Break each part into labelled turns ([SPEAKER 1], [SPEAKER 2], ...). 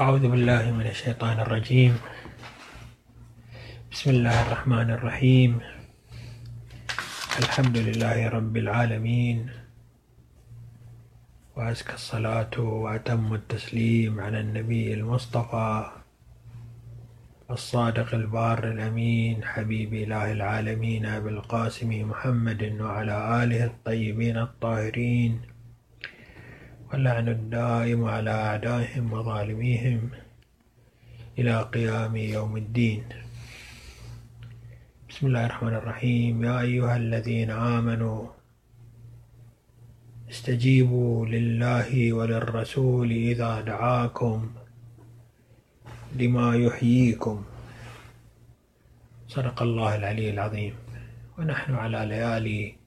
[SPEAKER 1] أعوذ بالله من الشيطان الرجيم. بسم الله الرحمن الرحيم. الحمد لله رب العالمين. وأزكى الصلاة وأتم التسليم على النبي المصطفى الصادق البار الأمين حبيب إله العالمين أبي القاسم محمد وعلى آله الطيبين الطاهرين. واللعن الدائم على أعدائهم وظالميهم إلى قيام يوم الدين. بسم الله الرحمن الرحيم. يا أيها الذين آمنوا استجيبوا لله وللرسول إذا دعاكم لما يحييكم. صدق الله العلي العظيم. ونحن على ليالي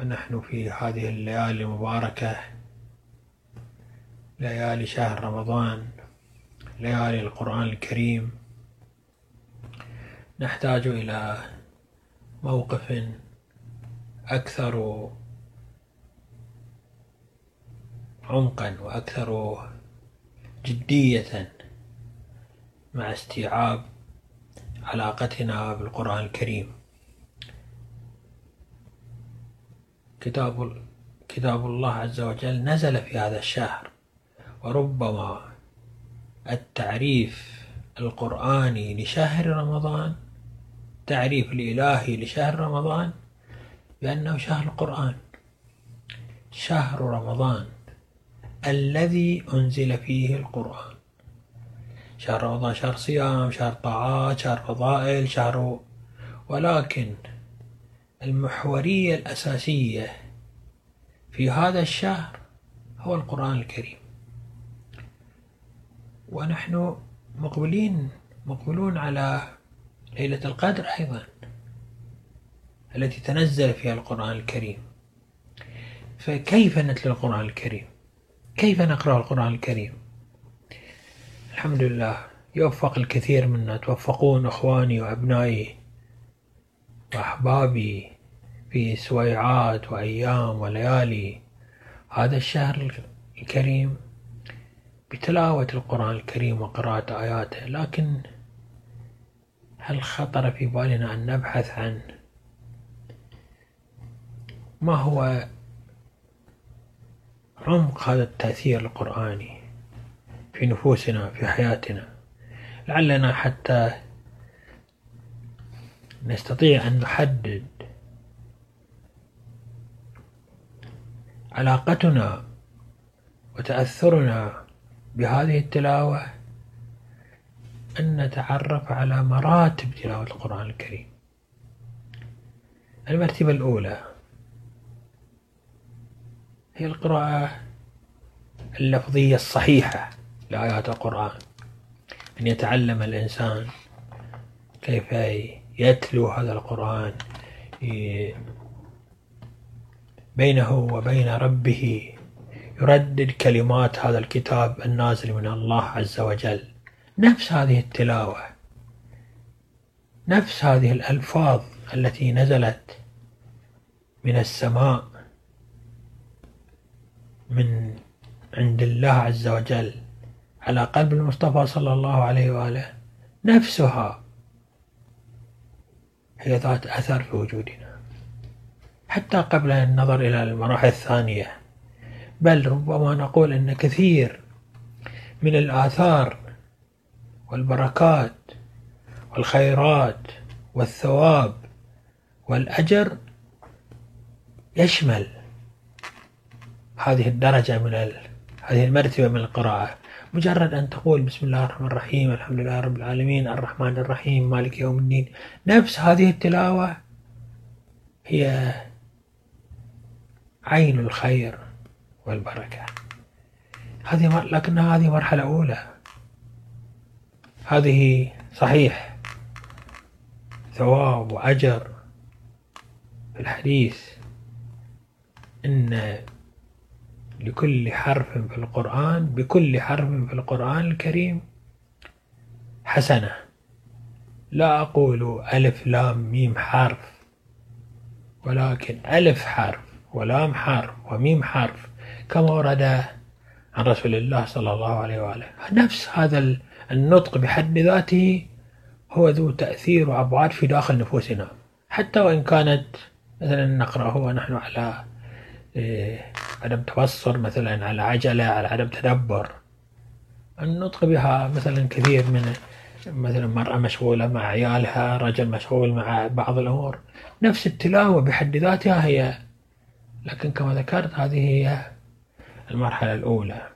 [SPEAKER 1] ونحن في هذه الليالي المباركة ليالي شهر رمضان ليالي القرآن الكريم. نحتاج إلى موقف أكثر عمقا وأكثر جدية مع استيعاب علاقتنا بالقرآن الكريم. كتاب كتاب الله عز وجل نزل في هذا الشهر. وربما التعريف القرآني لشهر رمضان تعريف الإلهي لشهر رمضان بأنه شهر القرآن. شهر رمضان الذي أنزل فيه القرآن. شهر رمضان شهر صيام شهر طاعات شهر فضائل شهر ولكن المحورية الأساسية في هذا الشهر هو القرآن الكريم. ونحن مقبلين مقبلون على ليلة القدر أيضا التي تنزل فيها القرآن الكريم. فكيف نتلو القرآن الكريم؟ كيف نقرأ القرآن الكريم؟ الحمد لله يوفق الكثير منا توفقون أخواني وأبنائي. وأحبابي في سويعات وأيام وليالي. هذا الشهر الكريم بتلاوة القرآن الكريم وقراءة آياته لكن هل خطر في بالنا أن نبحث عن ما هو عمق هذا التأثير القرآني في نفوسنا في حياتنا؟ لعلنا حتى نستطيع أن نحدد علاقتنا وتأثرنا بهذه التلاوة أن نتعرف على مراتب تلاوة القرآن الكريم. المرتبة الأولى هي القراءة اللفظية الصحيحة لآيات القرآن أن يتعلم الإنسان كيف يتلو هذا القرآن بينه وبين ربه يردد كلمات هذا الكتاب النازل من الله عز وجل. نفس هذه التلاوة نفس هذه الألفاظ التي نزلت من السماء من عند الله عز وجل على قلب المصطفى صلى الله عليه وآله نفسها هي ذات أثر في وجودنا حتى قبل النظر إلى المراحل الثانية بل ربما نقول أن كثير من الآثار والبركات والخيرات والثواب والأجر يشمل هذه الدرجة من. هذه المرتبة من القراءة مجرد أن تقول بسم الله الرحمن الرحيم الحمد لله رب العالمين الرحمن الرحيم مالك يوم الدين. نفس هذه التلاوة هي عين الخير والبركة. هذه لكن هذه مرحلة أولى. هذه صحيح. ثواب وأجر في الحديث إن لكل حرف في القرآن بكل حرف في القرآن الكريم حسنة. لا أقول ألف لام ميم حرف ولكن ألف حرف ولام حرف وميم حرف كما ورد عن رسول الله صلى الله عليه وآله. نفس هذا النطق بحد ذاته هو ذو تأثير وأبعاد في داخل نفوسنا. حتى وإن كانت مثلا نقرأه ونحن على إيه، عدم تبصر مثلا على عجلة على عدم تدبر. النطق بها مثلا كثير من مثلا مرأة مشغولة مع عيالها رجل مشغول مع بعض الأمور. نفس التلاوة بحد ذاتها هي لكن كما ذكرت هذه هي المرحلة الأولى.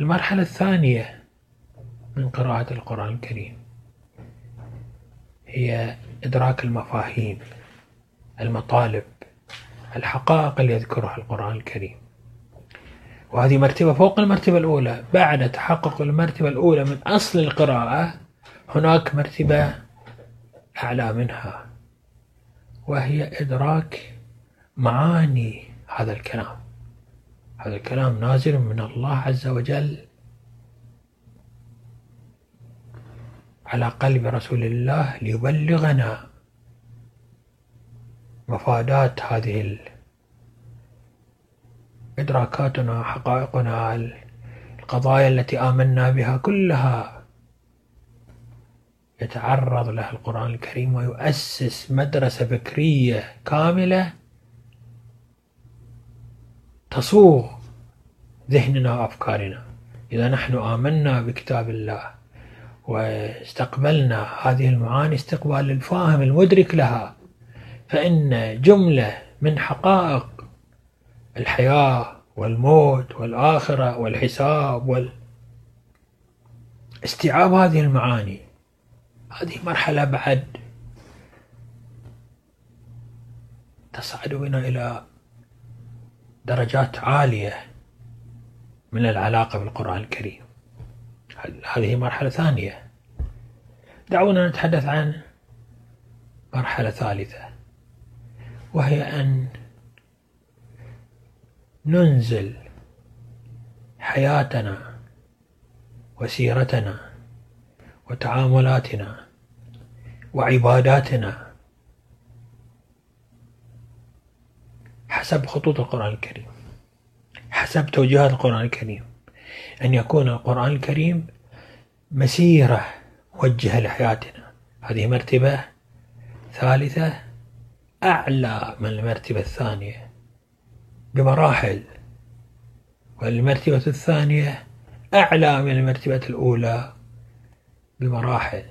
[SPEAKER 1] المرحلة الثانية من قراءة القرآن الكريم هي إدراك المفاهيم المطالب. الحقائق اللي يذكرها القرآن الكريم. وهذه مرتبة فوق المرتبة الأولى. بعد تحقق المرتبة الأولى من أصل القراءة هناك مرتبة أعلى منها وهي إدراك معاني هذا الكلام. هذا الكلام نازل من الله عز وجل على قلب رسول الله ليبلغنا مفادات هذه إدراكاتنا حقائقنا القضايا التي آمنا بها كلها يتعرض لها القرآن الكريم ويؤسس مدرسة فكرية كاملة تصوغ ذهننا وأفكارنا. إذا نحن آمنا بكتاب الله واستقبلنا هذه المعاني استقبال الفاهم المدرك لها فإن جملة من حقائق الحياة والموت والآخرة والحساب وال استيعاب هذه المعاني هذه مرحلة بعد تصعد بنا إلى درجات عالية من العلاقة بالقرآن الكريم. هذه مرحلة ثانية؟ دعونا نتحدث عن مرحلة ثالثة. وهي أن ننزل حياتنا وسيرتنا وتعاملاتنا وعباداتنا حسب خطوط القرآن الكريم حسب توجيهات القرآن الكريم. أن يكون القرآن الكريم مسيرة موجهة لحياتنا. هذه مرتبة ثالثة أعلى من المرتبة الثانية. بمراحل والمرتبة الثانية أعلى من المرتبة الأولى. بمراحل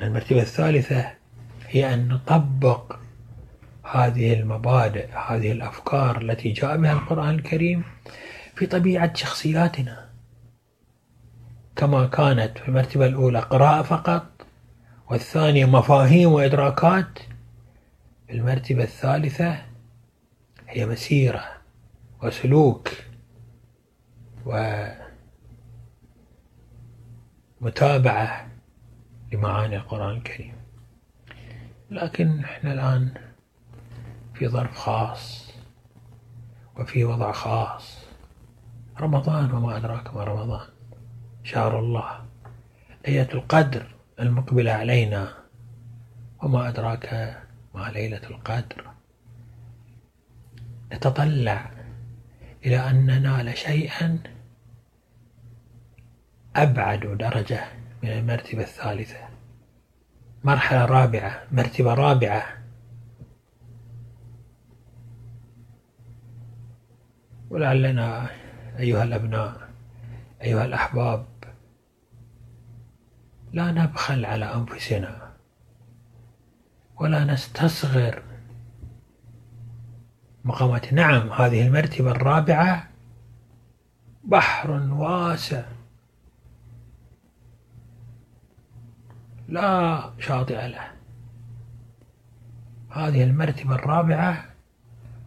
[SPEAKER 1] المرتبة الثالثة هي أن نطبق هذه المبادئ هذه الأفكار التي جاء بها القرآن الكريم في طبيعة شخصياتنا. كما كانت في المرتبة الأولى قراءة فقط والثانية مفاهيم وإدراكات. المرتبة الثالثة هي مسيرة وسلوك ومتابعة لمعاني القرآن الكريم. لكن إحنا الآن في ظرف خاص وفي وضع خاص. رمضان وما أدراك ما رمضان. شهر الله. ليلة القدر. المقبلة علينا وما أدراك ما ليلة القدر. نتطلع إلى أن ننال شيئا أبعد درجة من المرتبة الثالثة. مرحلة رابعة مرتبة رابعة. ولعلنا أيها الأبناء أيها الأحباب لا نبخل على أنفسنا ولا نستصغر. مقامات نعم هذه المرتبة الرابعة بحر واسع. لا شاطئ له. هذه المرتبة الرابعة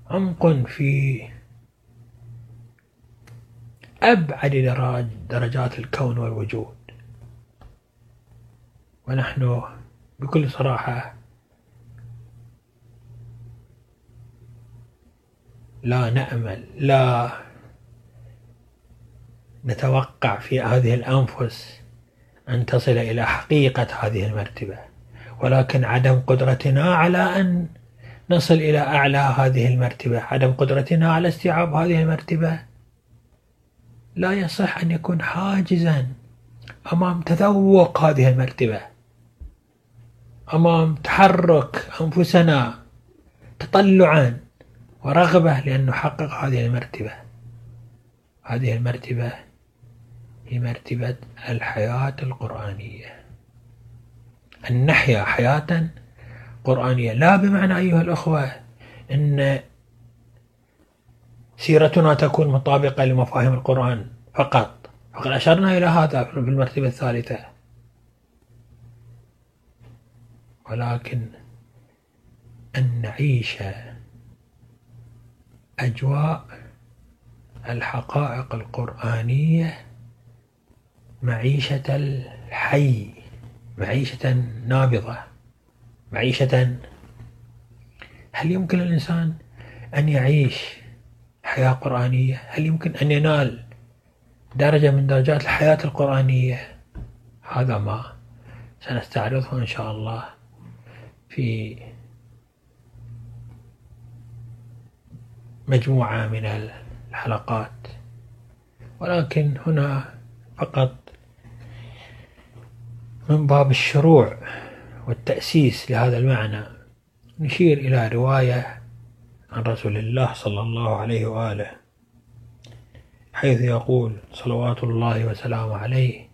[SPEAKER 1] عمق في أبعد درجات الكون والوجود. ونحن بكل صراحة لا نأمل لا نتوقع في هذه الأنفس أن تصل إلى حقيقة هذه المرتبة ولكن عدم قدرتنا على أن نصل إلى أعلى هذه المرتبة عدم قدرتنا على استيعاب هذه المرتبة لا يصح أن يكون حاجزا أمام تذوق هذه المرتبة. أمام تحرك أنفسنا تطلعا ورغبة لأن نحقق هذه المرتبة. هذه المرتبة هي مرتبة الحياة القرآنية. أن نحيا حياة قرآنية. لا بمعنى أيها الأخوة أن سيرتنا تكون مطابقة لمفاهيم القرآن فقط. فقد أشرنا إلى هذا في المرتبة الثالثة. ولكن أن نعيش أجواء الحقائق القرآنية معيشة الحي معيشة نابضة معيشة. هل يمكن للإنسان أن يعيش حياة قرآنية؟ هل يمكن أن ينال درجة من درجات الحياة القرآنية؟ هذا ما سنستعرضه إن شاء الله. في مجموعة من الحلقات. ولكن هنا فقط من باب الشروع والتأسيس لهذا المعنى نشير إلى رواية عن رسول الله صلى الله عليه وآله حيث يقول صلوات الله وسلامه عليه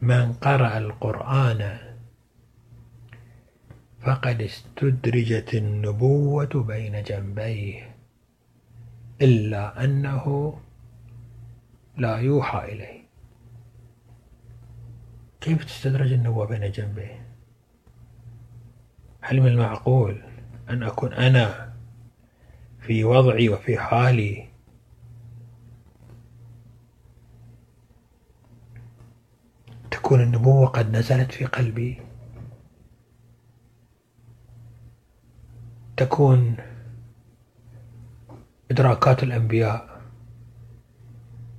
[SPEAKER 1] من قرأ القرآن فقد استدرجت النبوة بين جنبيه إلا أنه لا يوحى إليه. كيف تستدرج النبوة بين جنبيه؟ هل من المعقول أن أكون أنا في وضعي وفي حالي؟ تكون النبوة قد نزلت في قلبي؟ تكون إدراكات الأنبياء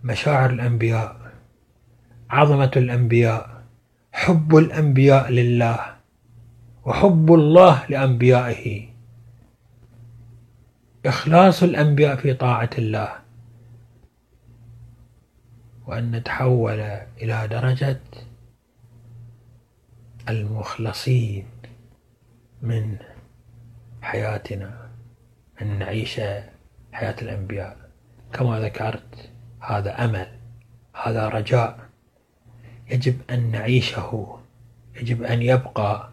[SPEAKER 1] مشاعر الأنبياء عظمة الأنبياء حب الأنبياء لله وحب الله لأنبيائه. إخلاص الأنبياء في طاعة الله. وأن نتحول إلى درجة المخلصين من حياتنا أن نعيش حياة الأنبياء. كما ذكرت هذا أمل هذا رجاء. يجب أن نعيشه يجب أن يبقى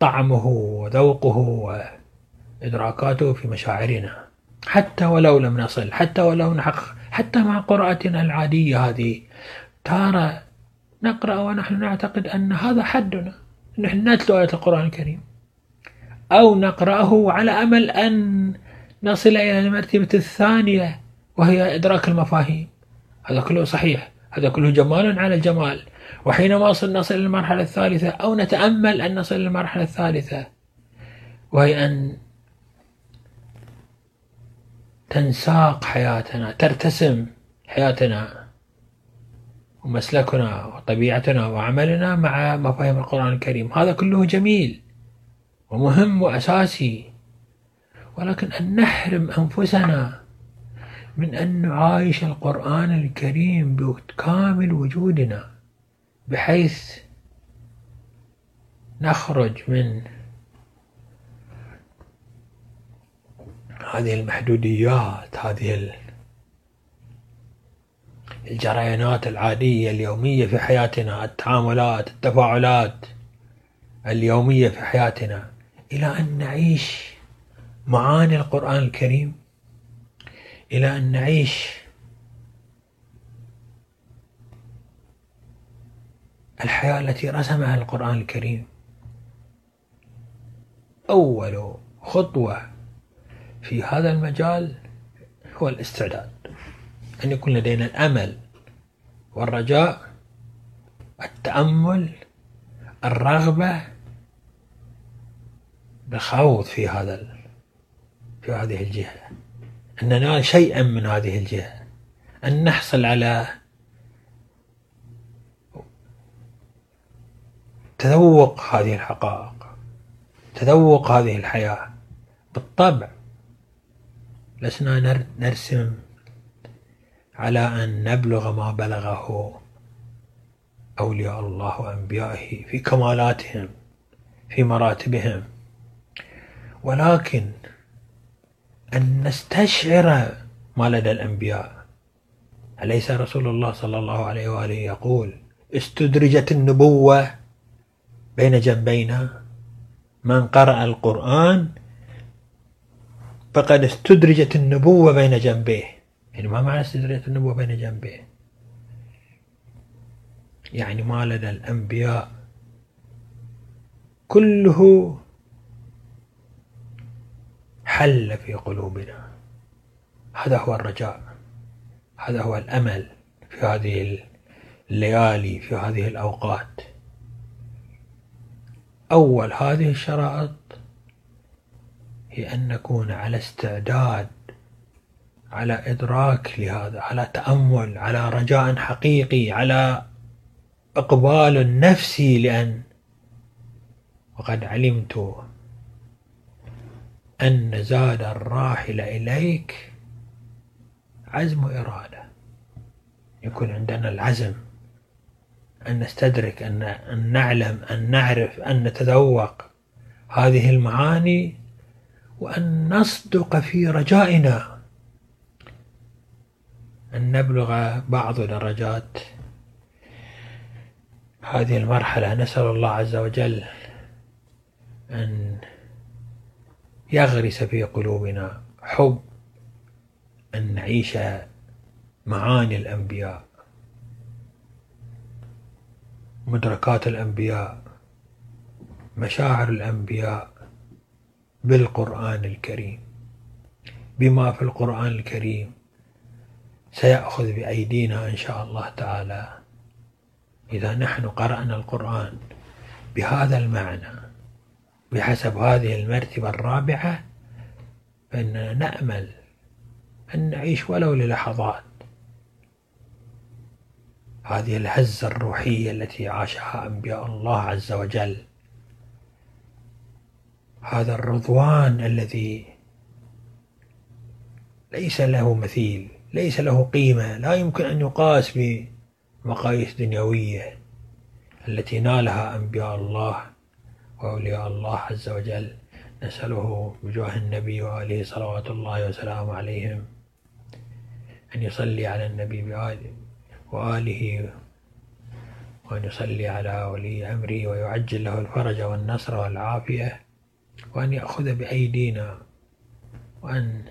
[SPEAKER 1] طعمه وذوقه وإدراكاته في مشاعرنا. حتى ولو لم نصل حتى ولو نحقق حتى مع قراءتنا العادية هذه. تارة نقرأ ونحن نعتقد أن هذا حدنا نحن نتلو آية القرآن الكريم. أو نقرأه على أمل أن نصل إلى المرتبة الثانية وهي إدراك المفاهيم. هذا كله صحيح. هذا كله جمال على الجمال. وحينما نصل إلى المرحلة الثالثة أو نتأمل أن نصل إلى المرحلة الثالثة وهي أن تنساق حياتنا ترتسم حياتنا ومسلكنا وطبيعتنا وعملنا مع مفاهيم القرآن الكريم. هذا كله جميل. ومهم وأساسي. ولكن أن نحرم أنفسنا من أن نعايش القرآن الكريم بكامل وجودنا بحيث نخرج من هذه المحدوديات هذه الجريانات العادية اليومية في حياتنا التعاملات التفاعلات اليومية في حياتنا. إلى أن نعيش معاني القرآن الكريم إلى أن نعيش الحياة التي رسمها القرآن الكريم. أول خطوة في هذا المجال هو الاستعداد. أن يكون لدينا الأمل والرجاء التأمل الرغبة بالخوض في هذا في هذه الجهة. أن ننال شيئا من هذه الجهة. أن نحصل على تذوق هذه الحقائق تذوق هذه الحياة بالطبع. لسنا نرسم على أن نبلغ ما بلغه أولياء الله وأنبيائه في كمالاتهم في مراتبهم. ولكن أن نستشعر ما لدى الأنبياء. أليس رسول الله صلى الله عليه وآله يقول استدرجت النبوة بين جنبينا؟ من قرأ القرآن فقد استدرجت النبوة بين جنبيه. يعني ما معنى استدرجت النبوة بين جنبيه؟ يعني ما لدى الأنبياء كله حل في قلوبنا. هذا هو الرجاء. هذا هو الأمل في هذه الليالي في هذه الأوقات. أول هذه الشرائط هي أن نكون على استعداد على إدراك لهذا على تأمل على رجاء حقيقي على إقبال نفسي لأن وقد علمت أن زاد الراحل إليك عزم إرادة. يكون عندنا العزم أن نستدرك أن نعلم أن نعرف أن نتذوق هذه المعاني وأن نصدق في رجائنا. أن نبلغ بعض درجات هذه المرحلة. نسأل الله عز وجل أن يغرس في قلوبنا حب أن نعيش معاني الأنبياء مدركات الأنبياء مشاعر الأنبياء بالقرآن الكريم. بما في القرآن الكريم سيأخذ بأيدينا إن شاء الله تعالى. إذا نحن قرأنا القرآن بهذا المعنى بحسب هذه المرتبة الرابعة فإننا نأمل أن نعيش ولو للحظات. هذه الهزة الروحية التي عاشها أنبياء الله عز وجل. هذا الرضوان الذي ليس له مثيل ليس له قيمة لا يمكن أن يقاس بمقاييس دنيوية التي نالها أنبياء الله. وأولياء الله عز وجل. نسأله بجاه النبي وآله صلوات الله وسلامه عليهم أن يصلي على النبي وآله وأن يصلي على ولي أمره ويعجل له الفرج والنصر والعافية وأن يأخذ بأيدينا وأن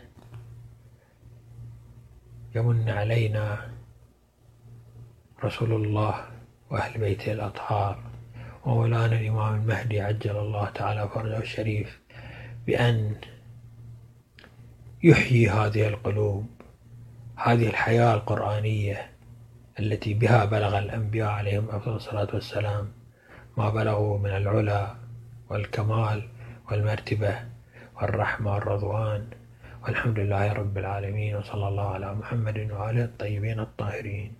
[SPEAKER 1] يمن علينا رسول الله وأهل بيته الأطهار. ومولانا الإمام المهدي عجل الله تعالى فرجه الشريف بأن يحيي هذه القلوب هذه الحياة القرآنية التي بها بلغ الأنبياء عليهم أفضل الصلاة والسلام ما بلغوا من العلا والكمال والمرتبة والرحمة والرضوان. والحمد لله رب العالمين وصلى الله على محمد وآله الطيبين الطاهرين.